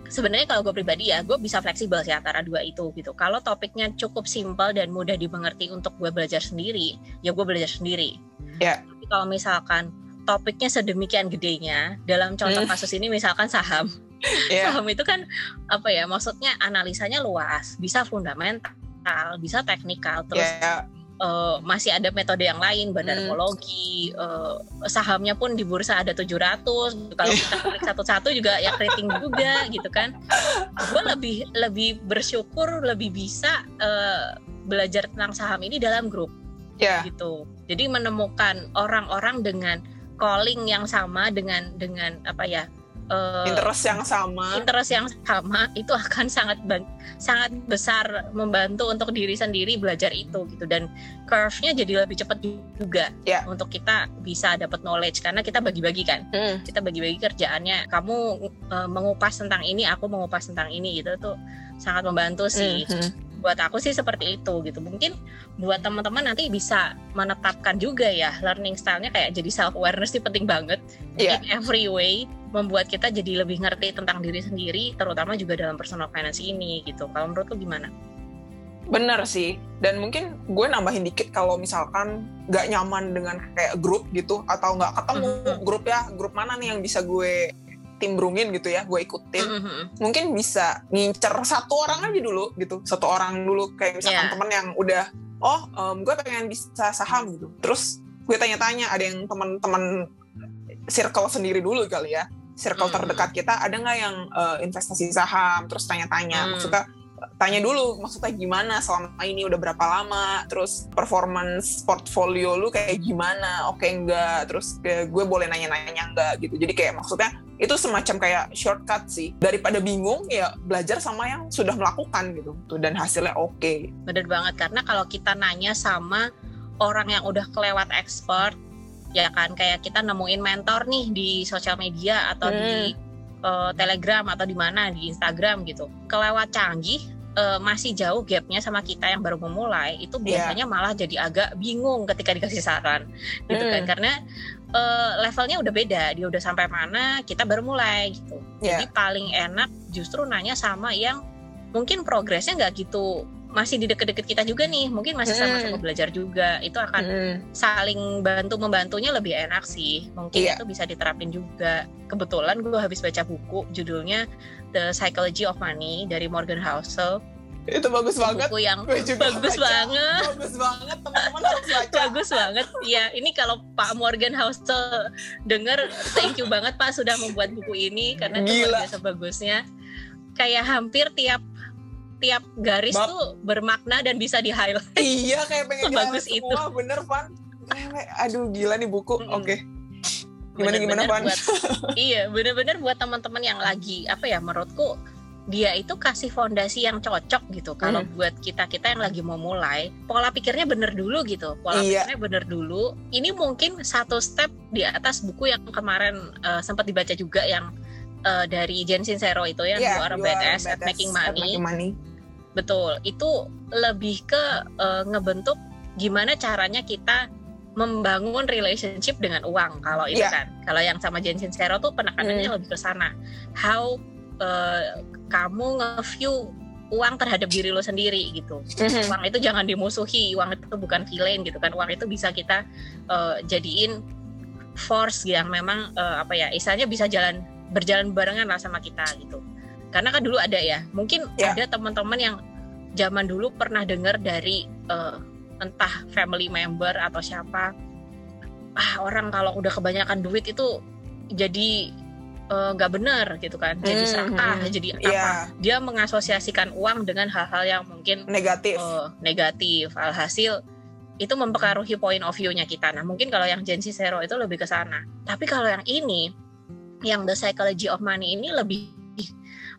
sebenarnya kalau gue pribadi ya, gue bisa fleksibel sih antara dua itu gitu. Kalau topiknya cukup simpel dan mudah dimengerti untuk gue belajar sendiri, ya gue belajar sendiri. Ya. Tapi kalau misalkan topiknya sedemikian gedenya, dalam contoh Hmm. kasus ini misalkan saham, ya saham itu kan apa ya? Maksudnya analisanya luas, bisa fundamental, bisa teknikal, terus ya eh, masih ada metode yang lain, bandarmologi, eh, sahamnya pun di bursa ada 700. Kalau kita klik satu-satu juga ya keriting juga gitu kan. Gue lebih lebih bersyukur lebih bisa eh, belajar tentang saham ini dalam grup ya gitu. Jadi menemukan orang-orang dengan calling yang sama dengan dengan apa ya? eh, interest yang sama interest yang sama itu akan sangat sangat besar membantu untuk diri sendiri belajar itu gitu dan curve-nya jadi lebih cepat juga Ya. untuk kita bisa dapat knowledge karena kita bagi-bagi kan Hmm. kita bagi-bagi kerjaannya kamu eh, mengupas tentang ini aku mengupas tentang ini gitu tuh sangat membantu sih Hmm. Buat aku sih seperti itu gitu mungkin buat teman-teman nanti bisa menetapkan juga ya learning style-nya kayak jadi self awareness ini penting banget Iya. in every way membuat kita jadi lebih ngerti tentang diri sendiri terutama juga dalam personal finance ini gitu kalau menurut lu gimana? Bener sih, dan mungkin gue nambahin dikit kalau misalkan nggak nyaman dengan kayak grup gitu, atau nggak ketemu Mhm. grup ya, grup mana nih yang bisa gue timbrungin gitu ya, gue ikutin. Mhm. Mungkin bisa ngincer satu orang aja dulu gitu, satu orang dulu kayak misalkan Iya. temen yang udah, oh em, gue pengen bisa saham gitu. Terus gue tanya-tanya, ada yang teman-teman circle sendiri dulu kali ya, circle Mhm. terdekat kita, ada nggak yang eh, investasi saham, terus tanya-tanya, Hmm. maksudnya tanya dulu maksudnya gimana selama ini udah berapa lama terus performance portfolio lu kayak gimana oke enggak terus kayak gue boleh nanya-nanya enggak gitu. Jadi kayak maksudnya itu semacam kayak shortcut sih. Daripada bingung ya belajar sama yang sudah melakukan gitu. Tuh dan hasilnya oke. Bener banget karena kalau kita nanya sama orang yang udah kelewat expert ya kan kayak kita nemuin mentor nih di sosial media atau di eh, Telegram atau di mana di Instagram gitu. Kelewat canggih eh, masih jauh gapnya sama kita yang baru memulai itu biasanya malah jadi agak bingung ketika dikasih saran gitu kan. Hmm. karena eh, levelnya udah beda dia udah sampai mana kita baru mulai gitu. Ya jadi paling enak justru nanya sama yang mungkin progresnya nggak gitu masih di deket-deket kita juga nih mungkin masih Hmm. sama-sama belajar juga itu akan Mm. saling bantu membantunya lebih enak sih. Mungkin Iya. itu bisa diterapin juga. Kebetulan gue habis baca buku judulnya The Psychology of Money dari Morgan Housel. Itu bagus banget. Buku yang bagus baca. banget. Bagus banget teman-teman harus baca. Bagus banget. Ya ini kalau Pak Morgan Housel denger thank you banget Pak sudah membuat buku ini karena itu luar biasa bagusnya. Kayak hampir tiap tiap garis Bab. tuh bermakna dan bisa di highlight iya kayak pengen Sebagus jalan itu. semua bener Van Cewek, aduh gila nih buku Mm-mm. oke gimana gimana Bener-bener Van buat iya bener-bener buat teman-teman yang lagi apa ya menurutku dia itu kasih fondasi yang cocok gitu kalau Hmm. buat kita kita yang lagi mau mulai pola pikirnya bener dulu gitu pola Iya. pikirnya bener dulu ini mungkin satu step di atas buku yang kemarin eh, sempat dibaca juga yang eh, dari Jen Sincero itu ya Iya, You Are Badass at Making at Money. Making money. betul. Itu lebih ke eh, ngebentuk gimana caranya kita membangun relationship dengan uang kalau itu Iya. kan. Kalau yang sama Jen Sincero tuh penekanannya lebih ke sana. How eh, kamu nge-view uang terhadap diri lo sendiri gitu. Mhm. uang itu jangan dimusuhi uang itu bukan villain gitu kan. Uang itu bisa kita eh, jadiin force yang memang eh, apa ya istilahnya bisa jalan berjalan barengan lah sama kita gitu karena kan dulu ada ya mungkin Ya. ada teman-teman yang zaman dulu pernah dengar dari eh, entah family member atau siapa ah orang kalau udah kebanyakan duit itu jadi eh, nggak benar gitu kan jadi Mhm. serakah jadi apa Iya, dia mengasosiasikan uang dengan hal-hal yang mungkin negatif. eh, negatif alhasil itu mempengaruhi point of view-nya kita. Nah, mungkin kalau yang Gen Z Zero itu lebih ke sana. Tapi kalau yang ini, yang The Psychology of Money ini lebih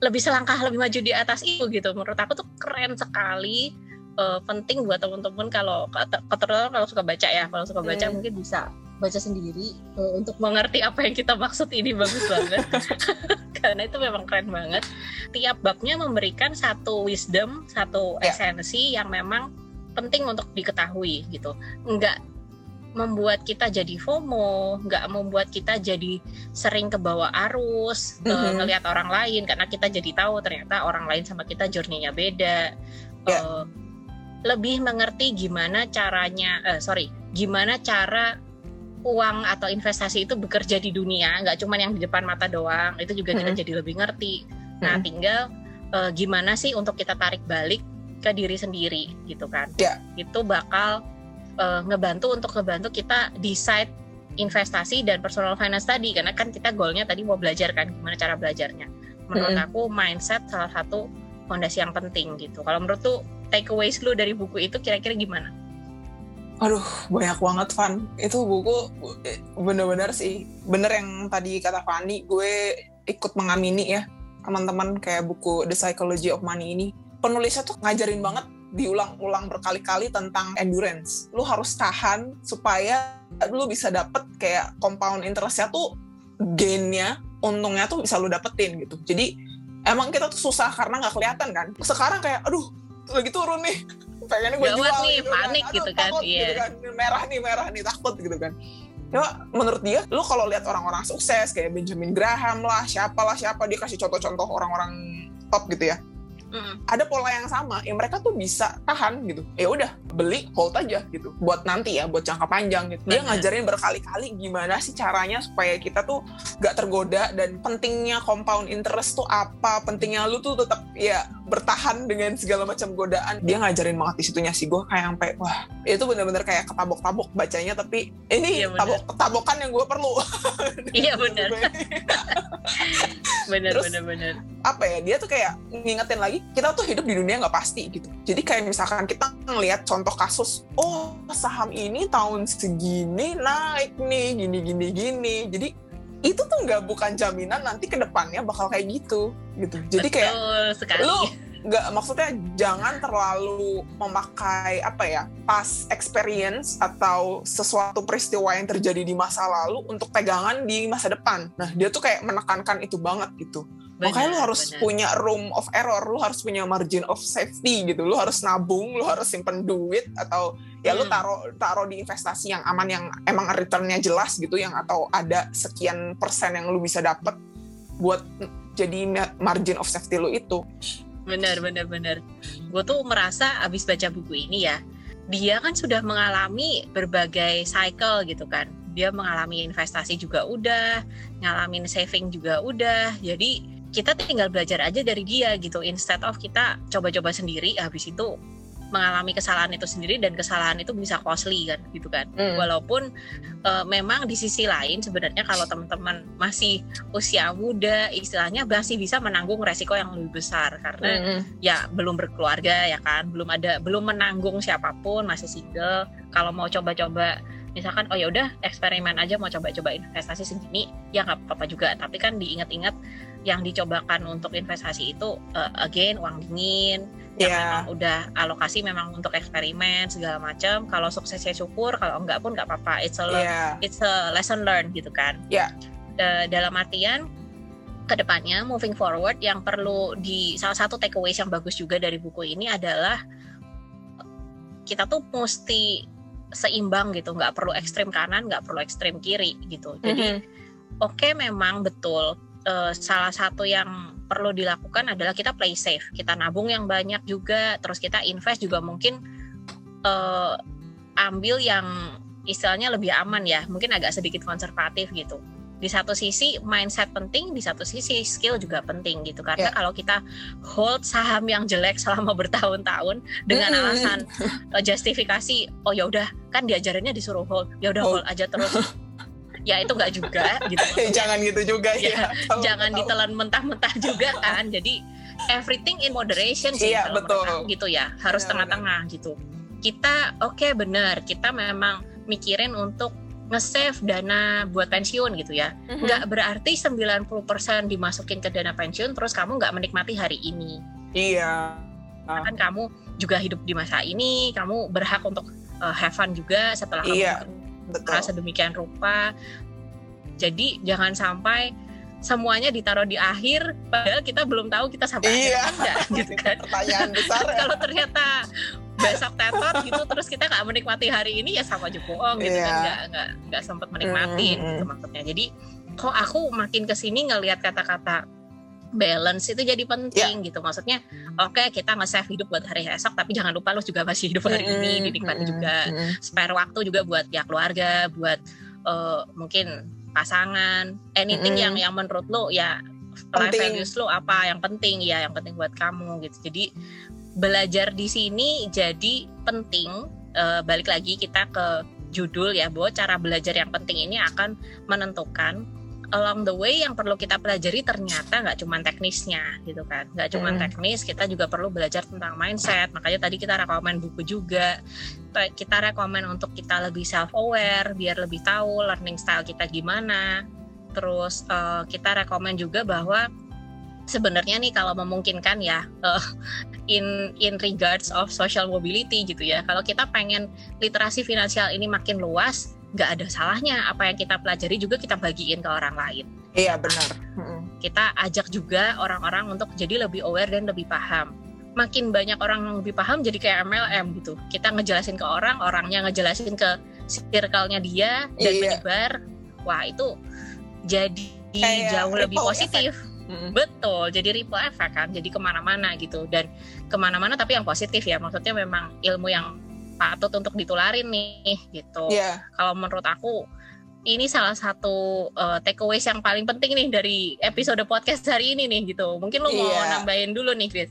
lebih selangkah lebih maju di atas itu gitu. Menurut aku tuh keren sekali. Eh, penting buat teman-teman kalau keterutama kalau suka baca ya, kalau suka baca Hmm. mungkin bisa baca sendiri uh, untuk mengerti apa yang kita maksud ini bagus banget karena itu memang keren banget tiap babnya memberikan satu wisdom satu yeah. esensi yang memang penting untuk diketahui gitu enggak membuat kita jadi FOMO, nggak membuat kita jadi sering ke bawah arus, mm -hmm. uh, ngelihat orang lain karena kita jadi tahu ternyata orang lain sama kita journey-nya beda. Yeah. Uh, lebih mengerti gimana caranya, uh, sorry, gimana cara uang atau investasi itu bekerja di dunia, nggak cuma yang di depan mata doang. Itu juga mm -hmm. kita jadi lebih ngerti. Nah, mm -hmm. tinggal uh, gimana sih untuk kita tarik balik ke diri sendiri gitu kan? Yeah. Itu bakal uh, ngebantu untuk ngebantu kita decide investasi dan personal finance tadi. Karena kan kita goalnya tadi mau belajar kan gimana cara belajarnya. Menurut mm -hmm. aku mindset salah satu fondasi yang penting gitu. Kalau menurut tuh takeaways lu dari buku itu kira-kira gimana? Aduh banyak banget Van. Itu buku bener-bener sih. Bener yang tadi kata Fani gue ikut mengamini ya teman-teman kayak buku The Psychology of Money ini. Penulisnya tuh ngajarin banget diulang-ulang berkali-kali tentang endurance. Lu harus tahan supaya lu bisa dapet kayak compound interestnya tuh gainnya, untungnya tuh bisa lu dapetin gitu. Jadi emang kita tuh susah karena nggak kelihatan kan. Sekarang kayak, aduh lagi turun nih, pengen gue jual nih, gitu kan. panik kan. gitu kan. Iya. Gitu kan. Merah nih, merah nih, takut gitu kan. Ya, menurut dia, lu kalau lihat orang-orang sukses kayak Benjamin Graham lah, siapalah siapa dia kasih contoh-contoh orang-orang top gitu ya mm. ada pola yang sama ya mereka tuh bisa tahan gitu. Ya udah beli hold aja gitu. Buat nanti ya buat jangka panjang gitu. Dia ngajarin berkali-kali gimana sih caranya supaya kita tuh gak tergoda dan pentingnya compound interest tuh apa pentingnya lu tuh tetap ya bertahan dengan segala macam godaan. Dia ngajarin banget di situnya sih gue kayak sampai wah. Itu bener-bener kayak ketabok-tabok bacanya tapi ini iya, tabok ketabokan yang gue perlu. Iya bener. Bener Terus, bener bener. apa ya dia tuh kayak ngingetin lagi kita tuh hidup di dunia nggak pasti gitu. Jadi kayak misalkan kita ngelihat contoh kasus oh saham ini tahun segini naik nih gini gini gini. Jadi itu tuh nggak bukan jaminan nanti ke depannya bakal kayak gitu gitu. Jadi kayak sekali. lu nggak maksudnya jangan terlalu memakai apa ya pas experience atau sesuatu peristiwa yang terjadi di masa lalu untuk pegangan di masa depan. Nah dia tuh kayak menekankan itu banget gitu Benar, Makanya lu harus benar. punya room of error, lu harus punya margin of safety gitu. Lu harus nabung, lu harus simpen duit atau ya hmm. lu taruh taruh di investasi yang aman yang emang returnnya jelas gitu yang atau ada sekian persen yang lu bisa dapat buat jadi margin of safety lu itu. Benar, benar, benar. Gue tuh merasa abis baca buku ini ya, dia kan sudah mengalami berbagai cycle gitu kan. Dia mengalami investasi juga udah, ngalamin saving juga udah. Jadi kita tinggal belajar aja dari dia gitu instead of kita coba-coba sendiri habis itu mengalami kesalahan itu sendiri dan kesalahan itu bisa costly kan gitu kan mm. walaupun uh, memang di sisi lain sebenarnya kalau teman-teman masih usia muda istilahnya masih bisa menanggung resiko yang lebih besar karena mm. ya belum berkeluarga ya kan belum ada belum menanggung siapa pun masih single kalau mau coba-coba misalkan oh ya udah eksperimen aja mau coba-coba investasi segini ya nggak apa-apa juga tapi kan diingat-ingat yang dicobakan untuk investasi itu uh, again uang dingin yang yeah. memang udah alokasi memang untuk eksperimen segala macam kalau suksesnya syukur kalau enggak pun nggak apa-apa it's a yeah. it's a lesson learned gitu kan yeah. uh, dalam artian ke depannya moving forward yang perlu di salah satu takeaways yang bagus juga dari buku ini adalah kita tuh mesti seimbang gitu nggak perlu ekstrim kanan nggak perlu ekstrim kiri gitu jadi mm -hmm. oke okay, memang betul uh, salah satu yang perlu dilakukan adalah kita play safe, kita nabung yang banyak juga, terus kita invest juga mungkin uh, ambil yang istilahnya lebih aman ya, mungkin agak sedikit konservatif gitu. Di satu sisi mindset penting, di satu sisi skill juga penting gitu. Karena yeah. kalau kita hold saham yang jelek selama bertahun-tahun dengan alasan uh, justifikasi, oh ya udah kan diajarinnya disuruh hold, ya udah hold aja terus. ya itu nggak juga gitu jangan gitu juga ya, ya. Jangan ditelan mentah-mentah juga kan jadi everything in moderation sih iya, betul. gitu ya harus iya, tengah-tengah ya, gitu kita oke okay, benar kita memang mikirin untuk nge-save dana buat pensiun gitu ya. Mm-hmm. Nggak berarti 90% dimasukin ke dana pensiun terus kamu nggak menikmati hari ini. Iya. Kan kamu juga hidup di masa ini, kamu berhak untuk uh, have fun juga setelah iya. Betul. sedemikian rupa. Jadi jangan sampai semuanya ditaruh di akhir padahal kita belum tahu kita sampai iya. akhir enggak gitu kan. Pertanyaan besar ya. Kalau ternyata besok tetot gitu terus kita nggak menikmati hari ini ya sama aja bohong gitu Iya. kan nggak nggak nggak sempat menikmati Mm, mm, gitu maksudnya. Jadi kok aku makin ke sini ngelihat kata-kata balance itu jadi penting gitu. Maksudnya oke kita nge-save hidup buat hari esok tapi jangan lupa lu juga masih hidup hari ini dinikmati mm-mm, juga mm-mm. spare waktu juga buat ya keluarga buat eh, mungkin pasangan. Anything Mm-mm. yang yang menurut lo ya life values lo apa yang penting ya yang penting buat kamu gitu. Jadi belajar di sini jadi penting. Eh, balik lagi kita ke judul ya bahwa cara belajar yang penting ini akan menentukan along the way yang perlu kita pelajari ternyata nggak cuma teknisnya gitu kan. Nggak cuma Mm. teknis kita juga perlu belajar tentang mindset. Makanya tadi kita rekomen buku juga. Kita- rekomen untuk kita lebih self aware biar lebih tahu learning style kita gimana. Terus eh, kita rekomen juga bahwa sebenarnya nih kalau memungkinkan ya eh, in in regards of social mobility gitu ya. Kalau kita pengen literasi finansial ini makin luas nggak ada salahnya apa yang kita pelajari juga kita bagiin ke orang lain Iya benar. Kita ajak juga orang-orang untuk jadi lebih aware dan lebih paham. Makin banyak orang yang lebih paham jadi kayak MLM gitu. Kita ngejelasin ke orang, orangnya ngejelasin ke circle-nya dia dan Iya. menyebar. Wah, itu jadi Kayak jauh lebih positif. Mm-mm. Betul, jadi ripple effect kan, jadi ke mana-mana gitu. Dan ke mana-mana tapi yang positif ya, maksudnya memang ilmu yang patut untuk ditularin nih gitu Iya. kalau menurut aku ini salah satu uh, takeaways yang paling penting nih dari episode podcast hari ini nih gitu. Mungkin lu mau Iya. nambahin dulu nih, Fit.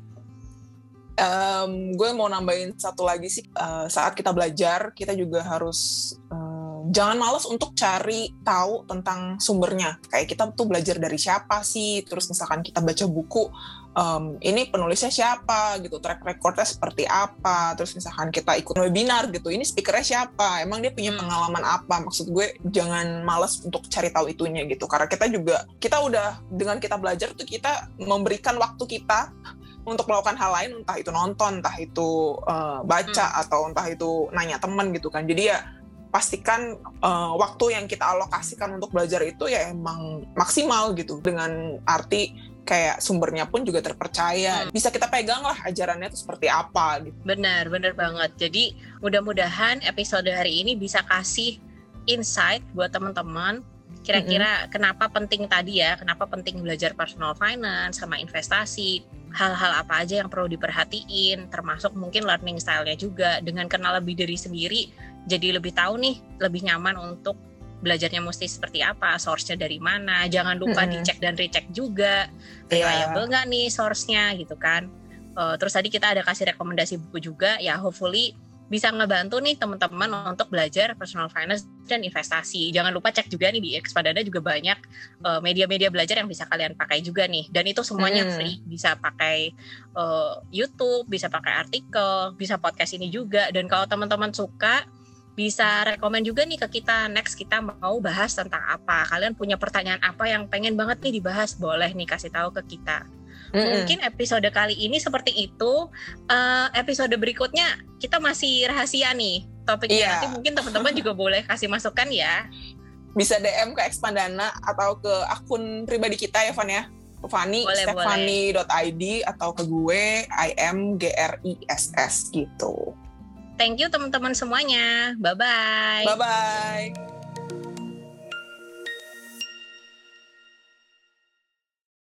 Em, gue mau nambahin satu lagi sih eh, saat kita belajar kita juga harus eh, jangan malas untuk cari tahu tentang sumbernya. Kayak kita tuh belajar dari siapa sih? Terus misalkan kita baca buku em, ini penulisnya siapa gitu track recordnya seperti apa? Terus misalkan kita ikut webinar gitu ini speakernya siapa? Emang dia punya Hmm. pengalaman apa? Maksud gue jangan malas untuk cari tahu itunya gitu. Karena kita juga kita udah dengan kita belajar tuh kita memberikan waktu kita untuk melakukan hal lain. Entah itu nonton entah itu uh, baca atau entah itu nanya teman gitu kan. Jadi ya pastikan uh, waktu yang kita alokasikan untuk belajar itu ya emang maksimal gitu dengan arti kayak sumbernya pun juga terpercaya Hmm. bisa kita pegang lah ajarannya itu seperti apa gitu Benar, benar banget. Jadi mudah-mudahan episode hari ini bisa kasih insight buat teman-teman. Kira-kira kenapa penting tadi ya, kenapa penting belajar personal finance sama investasi, hal-hal apa aja yang perlu diperhatiin, termasuk mungkin learning style-nya juga. Dengan kenal lebih diri sendiri, jadi lebih tahu nih, lebih nyaman untuk belajarnya mesti seperti apa, source-nya dari mana. Jangan lupa Mm-mm. dicek dan recheck juga, Iya. reliable nggak nih source-nya gitu kan. Eh, terus tadi kita ada kasih rekomendasi buku juga, ya hopefully bisa ngebantu nih teman-teman untuk belajar personal finance dan investasi. Jangan lupa cek juga nih di Expadana juga banyak eh, media-media belajar yang bisa kalian pakai juga nih. Dan itu semuanya Hmm. free. Bisa pakai eh, YouTube, bisa pakai artikel, bisa podcast ini juga. Dan kalau teman-teman suka, bisa rekomend juga nih ke kita next kita mau bahas tentang apa. Kalian punya pertanyaan apa yang pengen banget nih dibahas? Boleh nih kasih tahu ke kita. Mungkin episode kali ini seperti itu. Eh, episode berikutnya kita masih rahasia nih topiknya. Iya. Nanti mungkin teman-teman juga boleh kasih masukan ya. bisa DM ke Expandana atau ke akun pribadi kita ya Van ya Fani stefani.id atau ke gue IMGRISS gitu Thank you teman-teman semuanya. Bye bye. bye bye